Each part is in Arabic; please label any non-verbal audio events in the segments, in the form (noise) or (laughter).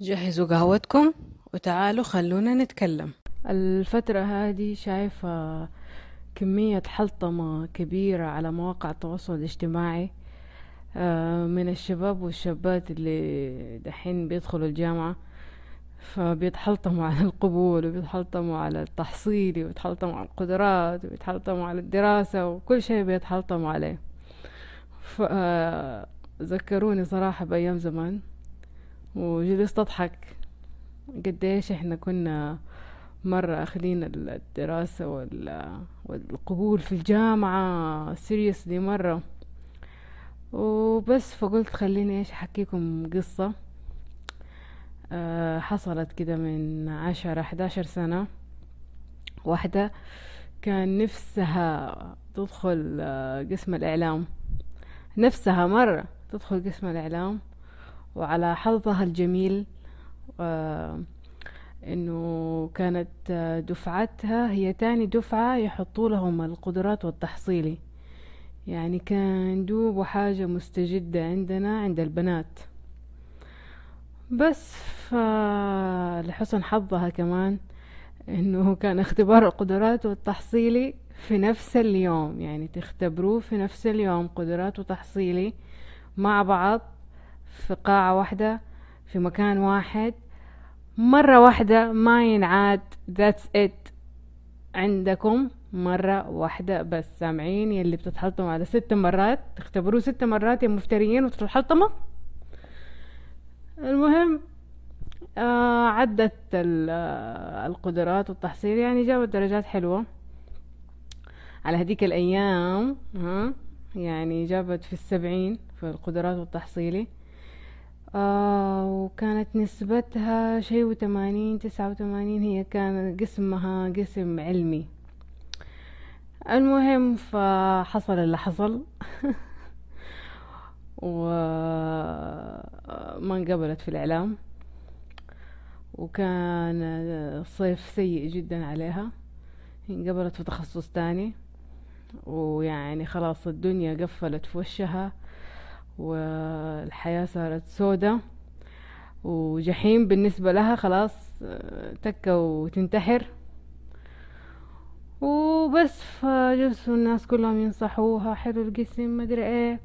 جهزوا قهوتكم وتعالوا خلونا نتكلم. الفترة هذه شايفة كمية حلطمة كبيرة على مواقع التواصل الاجتماعي آه، من الشباب والشابات اللي دحين بيدخلوا الجامعة فبيتحلطموا على القبول وبيتحلطموا على التحصيل وبيتحلطموا على القدرات وبيتحلطموا على الدراسة وكل شيء بيتحلطموا عليه. فذكروني صراحة بأيام زمان. وجلست أضحك قديش إحنا كنا مرة أخذين الدراسة والقبول في الجامعة سيريسلي مرة. وبس فقلت خليني إيش أحكيكم قصة. أه حصلت كده من عشرة حداشر سنة. واحدة كان نفسها تدخل آه، قسم الإعلام. نفسها مرة تدخل قسم الإعلام. وعلى حظها الجميل آه، إنه كانت دفعتها هي تاني دفعة يحطوا لهم القدرات والتحصيلي يعني كان دوب حاجة مستجدة عندنا عند البنات. بس فلحسن حظها كمان إنه كان اختبار القدرات والتحصيلي في نفس اليوم. يعني تختبروه في نفس اليوم قدرات وتحصيلي مع بعض. في قاعة واحدة في مكان واحد. مرة واحدة ما ينعاد. That's it. عندكم مرة واحدة بس. سامعين يلي بتتحطموا على ست مرات. تختبروه ست مرات يا مفتريين وتتحطموا. المهم آه عدت آه، القدرات والتحصيل. يعني جابت درجات حلوة. على هديك الأيام ها يعني جابت في السبعين في القدرات والتحصيلي. آه وكانت نسبتها شيء وثمانين تسعة وثمانين هي كان قسمها قسم علمي. المهم فحصل اللي حصل. (laughs) وما انقبلت في الإعلام. وكان صيف سيء جدا عليها. انقبلت في تخصص تاني. ويعني خلاص الدنيا قفلت في وشها. والحياة صارت سودة وجحيم بالنسبة لها خلاص تكة وتنتحر. وبس فجلسوا الناس كلهم ينصحوها حلو القسم مدري إيه.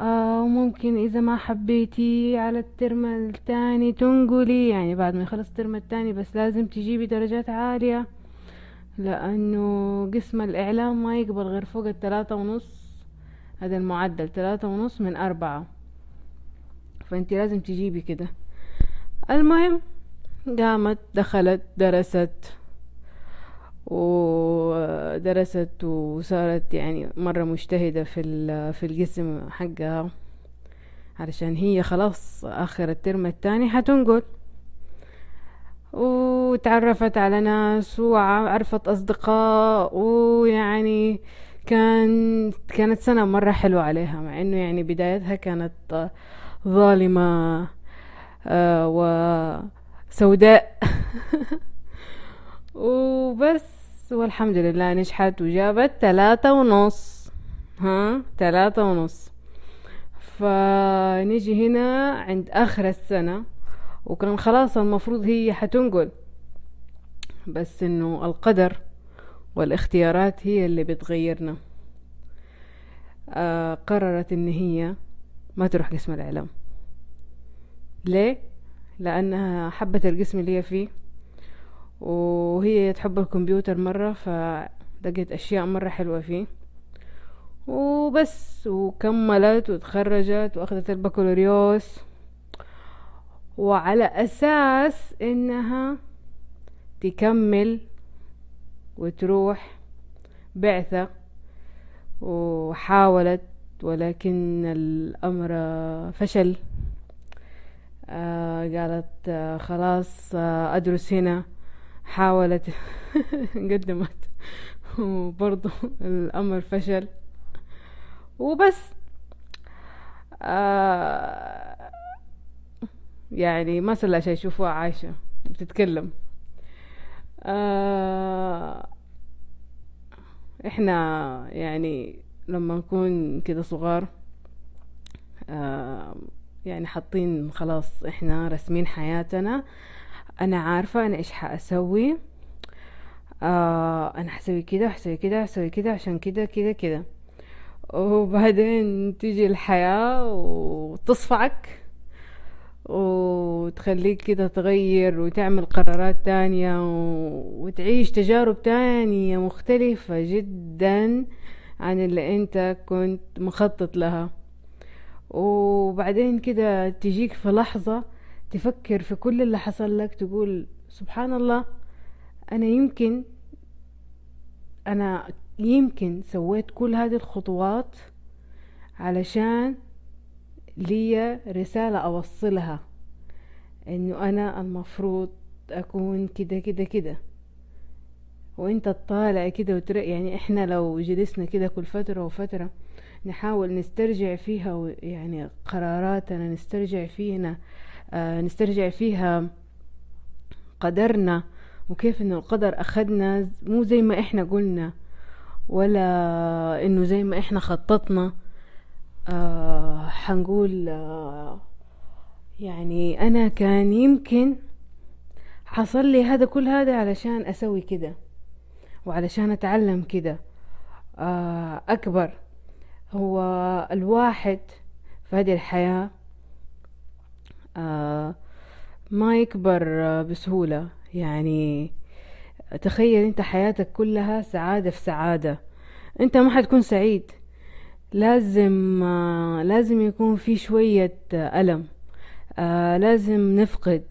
آه وممكن إذا ما حبيتي على الترم الثاني تنقلي. يعني بعد ما يخلص الترم الثاني بس لازم تجيبي درجات عالية لأنه قسم الإعلام ما يقبل غير فوق الثلاثة ونص. هذا المعدل ثلاثة ونص من أربعة. فانت لازم تجيبي كده. المهم قامت دخلت درست ودرست وصارت يعني مرة مجتهدة في في القسم حقها علشان هي خلاص آخر الترم التاني حتنقل. وتعرفت على ناس وعرفت أصدقاء ويعني كان كانت سنة مرة حلوة عليها مع إنه يعني بدايتها كانت ظالمة آه، وسوداء. (laughs) وبس والحمد لله نجحت وجابت ثلاثة ونص. ها؟ ثلاثة ونص. فنيجي هنا عند آخر السنة وكان خلاص المفروض هي حتنقل. بس إنه القدر والاختيارات هي اللي بتغيرنا. آه قررت إن هي ما تروح قسم الإعلام. ليه؟ لأنها حبت القسم اللي هي فيه وهي تحب الكمبيوتر مرة فلقيت أشياء مرة حلوة فيه. وبس وكملت وتخرجت وأخذت البكالوريوس. وعلى أساس إنها تكمل وتروح بعثة وحاولت ولكن الأمر فشل. آه قالت آه خلاص آه أدرس هنا. حاولت (laughs) قدمت. وبرضو الأمر فشل. وبس. يعني ما صار شيء. يشوفوها عايشة. بتتكلم. آه إحنا يعني لما نكون كده صغار آه يعني حاطين خلاص إحنا رسمين حياتنا. أنا عارفة أنا إيش حأسوي. آه أنا حسوي كده حسوي كده حسوي كده عشان كده كده كده. وبعدين تيجي الحياة وتصفعك. وتخليك كده تغير وتعمل قرارات تانية وتعيش تجارب تانية مختلفة جدا عن اللي أنت كنت مخطط لها. وبعدين كده تجيك في لحظة تفكر في كل اللي حصل لك تقول سبحان الله أنا يمكن أنا يمكن سويت كل هذه الخطوات علشان لي رسالة أوصلها إنه أنا المفروض أكون كده كده كده. وإنت تطالع كده وتر... يعني إحنا لو جلسنا كده كل فترة وفترة نحاول نسترجع فيها يعني قراراتنا نسترجع فينا آه نسترجع فيها قدرنا وكيف إنه القدر اخدنا مو زي ما إحنا قلنا ولا إنه زي ما إحنا خططنا. آه حنقول يعني أنا كان يمكن حصل لي هذا كل هذا علشان أسوي كده وعلشان أتعلم كده. أكبر هو الواحد في هذه الحياة ما يكبر بسهولة. يعني تخيل أنت حياتك كلها سعادة في سعادة. أنت ما حتكون سعيد. لازم لازم يكون في شوية ألم. آه لازم نفقد.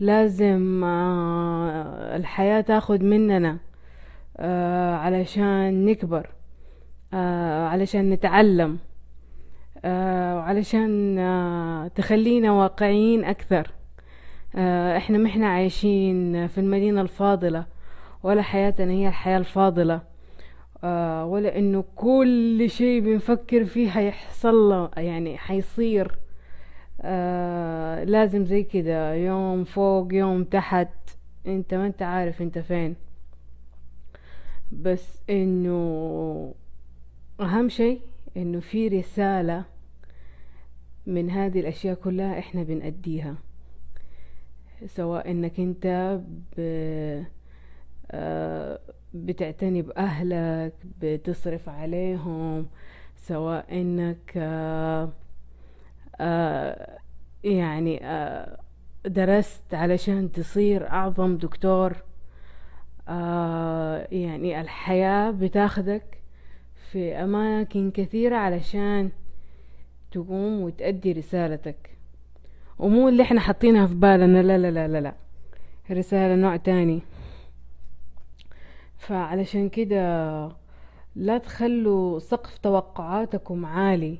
لازم آه الحياة تاخد مننا آه علشان نكبر علشان نتعلم علشان تخلينا واقعيين أكثر. إحنا ما إحنا عايشين في المدينة الفاضلة ولا حياتنا هي الحياة الفاضلة. آه ولا انه كل شيء بنفكر فيه حيحصل يعني حيصير. آه لازم زي كده يوم فوق يوم تحت. انت ما انت عارف انت فين. بس إنه أهم شيء إنه في رسالة من هذه الأشياء كلها إحنا بنأديها. سواء إنك أنت ب... آه بتعتني بأهلك بتصرف عليهم سواء إنك آه آه يعني آه درست علشان تصير أعظم دكتور يعني الحياة بتاخدك في أماكن كثيرة علشان تقوم وتأدي رسالتك. ومو اللي إحنا حاطينها في بالنا لا لا لا لا لا. رسالة نوع تاني. فعلشان كده لا تخلوا سقف توقعاتكم عالي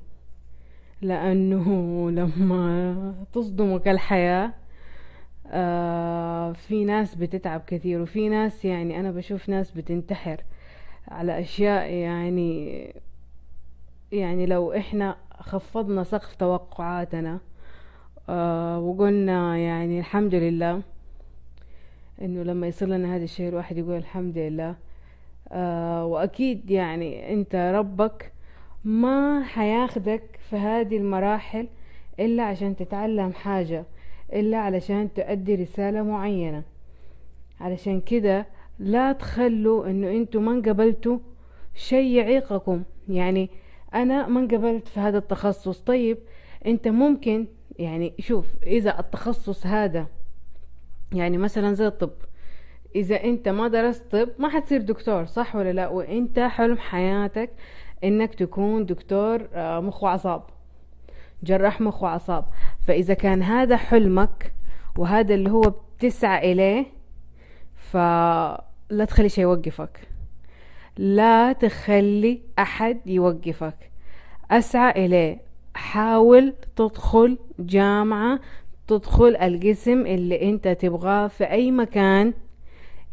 لأنه لما تصدمك الحياة آه في ناس بتتعب كثير وفي ناس يعني أنا بشوف ناس بتنتحر على أشياء يعني يعني لو إحنا خفضنا سقف توقعاتنا آه وقلنا يعني الحمد لله إنه لما يصير لنا هذا الشيء الواحد يقول الحمد لله. آه وأكيد يعني أنت ربك ما حياخدك في هذه المراحل إلا عشان تتعلم حاجة إلا علشان تؤدي رسالة معينة. علشان كده لا تخلوا إنه أنتوا ما انقبلتوا شيء يعيقكم. يعني أنا ما انقبلت في هذا التخصص. طيب أنت ممكن يعني شوف إذا التخصص هذا يعني مثلا زي الطب. إذا أنت ما درست طب ما حتصير دكتور صح ولا لا؟ وأنت حلم حياتك إنك تكون دكتور مخ وأعصاب. جراح مخ وأعصاب. فإذا كان هذا حلمك وهذا اللي هو بتسعى إليه فلا تخلي شيء يوقفك. لا تخلي أحد يوقفك. أسعى إليه. حاول تدخل جامعة تدخل القسم اللي انت تبغاه في أي مكان.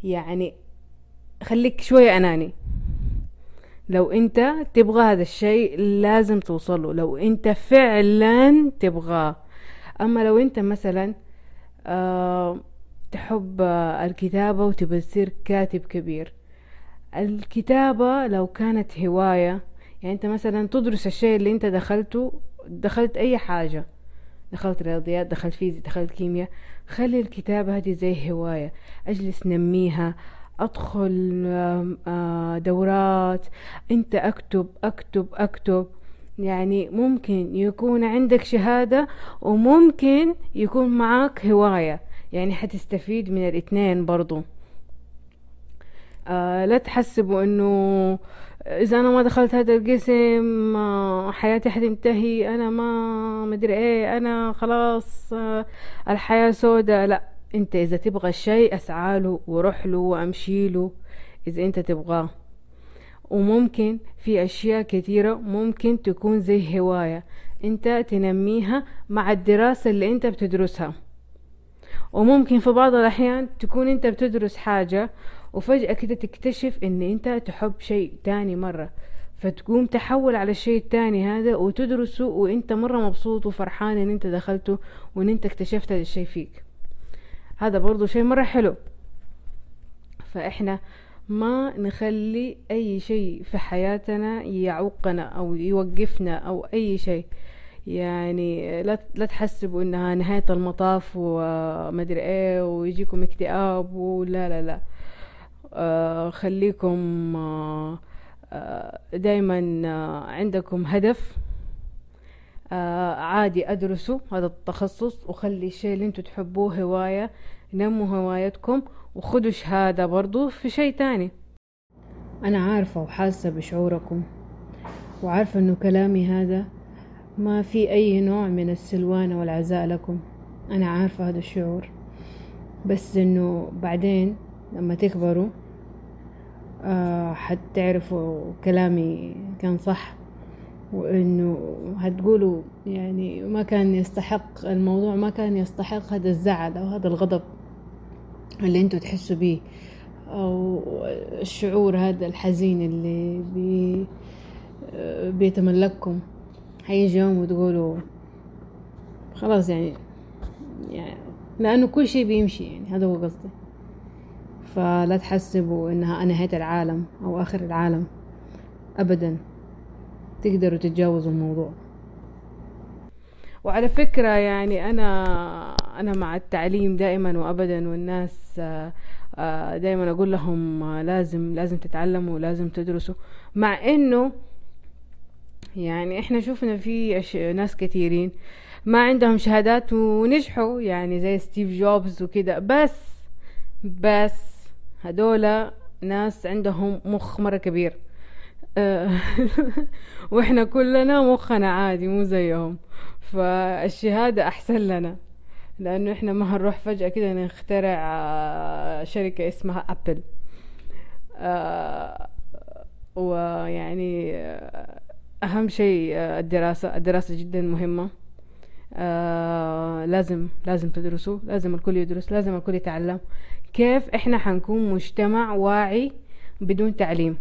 يعني خليك شوية أناني. لو انت تبغى هذا الشيء لازم توصله لو انت فعلا تبغاه. أما لو انت مثلا آه تحب الكتابة وتبى تصير كاتب كبير. الكتابة لو كانت هواية يعني انت مثلا تدرس الشيء اللي انت دخلته دخلت أي حاجة. دخلت رياضيات دخلت فيزياء دخلت كيمياء. خلي الكتابة هذه زي هواية. أجلس نميها أدخل دورات. أنت أكتب أكتب أكتب. يعني ممكن يكون عندك شهادة وممكن يكون معاك هواية. يعني حتستفيد من الإثنين برضو. آه لا تحسبوا إنه إذا أنا ما دخلت هذا القسم حياتي حتنتهي أنا ما مدري إيه أنا خلاص الحياة سودة لا أنت إذا تبغى الشيء اسعاله وروح له وأمشي له إذا أنت تبغاه. وممكن في أشياء كثيرة ممكن تكون زي هواية أنت تنميها مع الدراسة اللي أنت بتدرسها. وممكن في بعض الأحيان تكون أنت بتدرس حاجة وفجأة كده تكتشف إن أنت تحب شيء تاني مرة. فتقوم تحول على الشيء التاني هذا وتدرسه وأنت مرة مبسوط وفرحان إن أنت دخلته وإن أنت اكتشفت هذا الشيء فيك. هذا برضو شيء مرة حلو. فإحنا ما نخلي أي شيء في حياتنا يعوقنا أو يوقفنا أو أي شيء. يعني لا لا تحسبوا إنها نهاية المطاف ومدري إيه ويجيكم اكتئاب ولا لا لا. خليكم آه آه دايما آه عندكم هدف. آه عادي أدرسوا هذا التخصص وخلي الشيء اللي أنتوا تحبوه هواية نموا هوايتكم وخدوا شهادة برضو في شيء تاني. أنا عارفة وحاسة بشعوركم وعارفة إنه كلامي هذا ما في أي نوع من السلوانة والعزاء لكم. أنا عارفة هذا الشعور بس إنه بعدين لما تكبروا آه حتعرفوا كلامي كان صح وإنه هتقولوا يعني ما كان يستحق الموضوع ما كان يستحق هذا الزعل أو هذا الغضب اللي أنتوا تحسوا بيه أو الشعور هذا الحزين اللي بي بيتملككم. حيجي يوم وتقولوا خلاص يعني يعني لأنه كل شيء بيمشي يعني هذا هو قصدي. فلا تحسبوا إنها نهاية العالم أو آخر العالم. ابدا. تقدروا تتجاوزوا الموضوع. وعلى فكرة يعني أنا أنا مع التعليم دائما وأبدا والناس دائما أقول لهم لازم لازم تتعلموا ولازم تدرسوا. مع إنه يعني إحنا شفنا في ناس كثيرين ما عندهم شهادات ونجحوا يعني زي ستيف جوبز وكده. بس بس هدول ناس عندهم مخ مرة كبير. (laughs) وإحنا كلنا مخنا عادي مو زيهم. فالشهادة أحسن لنا لأنه إحنا ما هنروح فجأة كده نخترع شركة اسمها أبل ويعني أهم شيء الدراسة الدراسة جدا مهمة. لازم لازم تدرسوا لازم الكل يدرس لازم الكل يتعلم. كيف إحنا حنكون مجتمع واعي بدون تعليم؟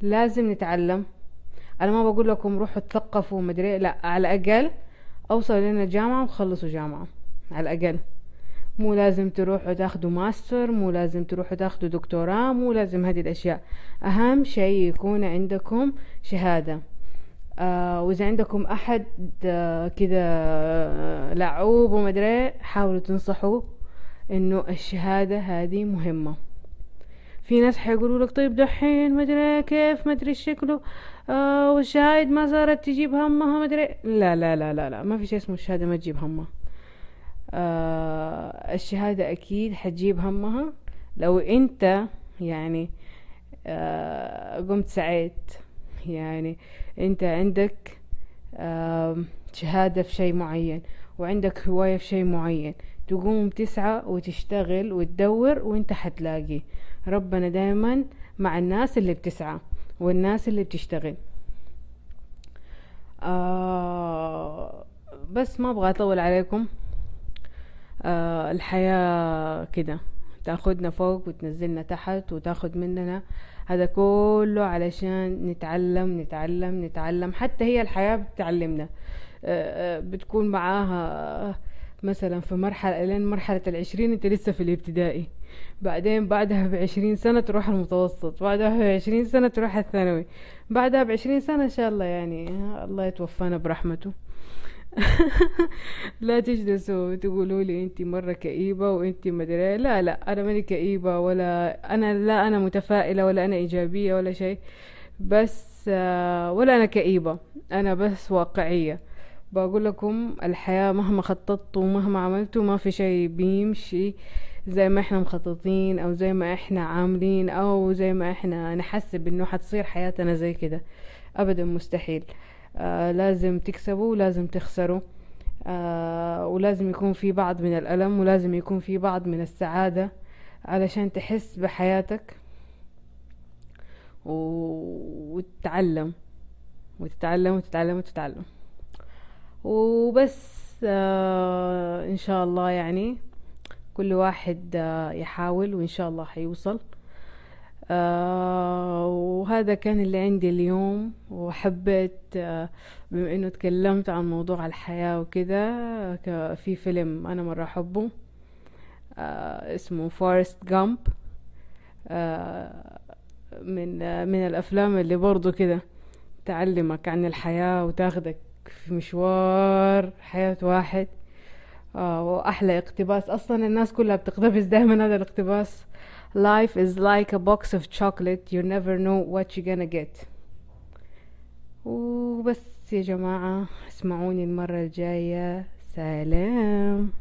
لازم نتعلم. أنا ما بقول لكم روحوا تثقفوا مدري لا على الأقل أوصلوا لنا جامعة وخلصوا جامعة على الأقل. مو لازم تروحوا تاخدوا ماستر مو لازم تروحوا تاخدوا دكتوراه مو لازم هذه الأشياء. أهم شيء يكون عندكم شهادة. آه وإذا عندكم أحد آه كذا آه لعوب ومدري حاولوا تنصحوا إنه الشهادة هذه مهمة. في ناس حيقولوا لك طيب دحين مدري كيف مدري شكله آه والشهايد ما صارت تجيب همها مدري لا لا لا لا لا ما في شيء اسمه الشهادة ما تجيب همها. آه الشهادة أكيد حتجيب همها. لو أنت يعني آه قمت سعيت يعني أنت عندك آه شهادة في شيء معين وعندك هواية في شيء معين تقوم تسعى وتشتغل وتدور وانت حتلاقي. ربنا دايما مع الناس اللي بتسعى والناس اللي بتشتغل. آه بس ما أبغى أطول عليكم. آه الحياة كده. تاخدنا فوق وتنزلنا تحت وتاخد مننا. هذا كله علشان نتعلم نتعلم نتعلم. حتى هي الحياة بتعلمنا. آه بتكون معاها مثلا في مرحلة لين مرحلة العشرين أنت لسه في الابتدائي. بعدين بعدها بعشرين سنة تروح المتوسط. بعدها بعشرين سنة تروح الثانوي. بعدها بعشرين سنة إن شاء الله يعني الله يتوفانا برحمته. (laughs) لا تجلسوا تقولوا لي أنت مرة كئيبة وأنت مدري لا لا أنا ماني كئيبة ولا أنا لا أنا متفائلة ولا أنا إيجابية ولا شيء. بس آه، ولا أنا كئيبة. أنا بس واقعية. بقول لكم الحياة مهما خططتوا ومهما عملتوا ما في شيء بيمشي. زي ما إحنا مخططين أو زي ما إحنا عاملين أو زي ما إحنا نحسب إنه حتصير حياتنا زي كده. ابدا مستحيل. آه لازم تكسبوا ولازم تخسروا. آه ولازم يكون في بعض من الألم ولازم يكون في بعض من السعادة علشان تحس بحياتك و... وتتعلم. وتتعلم وتتعلم وتتعلم. وبس آه إن شاء الله يعني كل واحد آه يحاول وإن شاء الله حيوصل. آه وهذا كان اللي عندي اليوم. وحبيت آه بما إنه تكلمت عن موضوع الحياة ك- في فيلم أنا مرة أحبه آه اسمه فورست جامب آه من آه من الأفلام اللي برضو كده تعلمك عن الحياة وتاخدك في مشوار حياة واحد. آه وأحلى اقتباس. أصلا الناس كلها بتقتبس دائما هذا الاقتباس. Life is like a box of chocolate. You never know what you're gonna get. وبس يا جماعة اسمعوني المرة الجاية. سلام.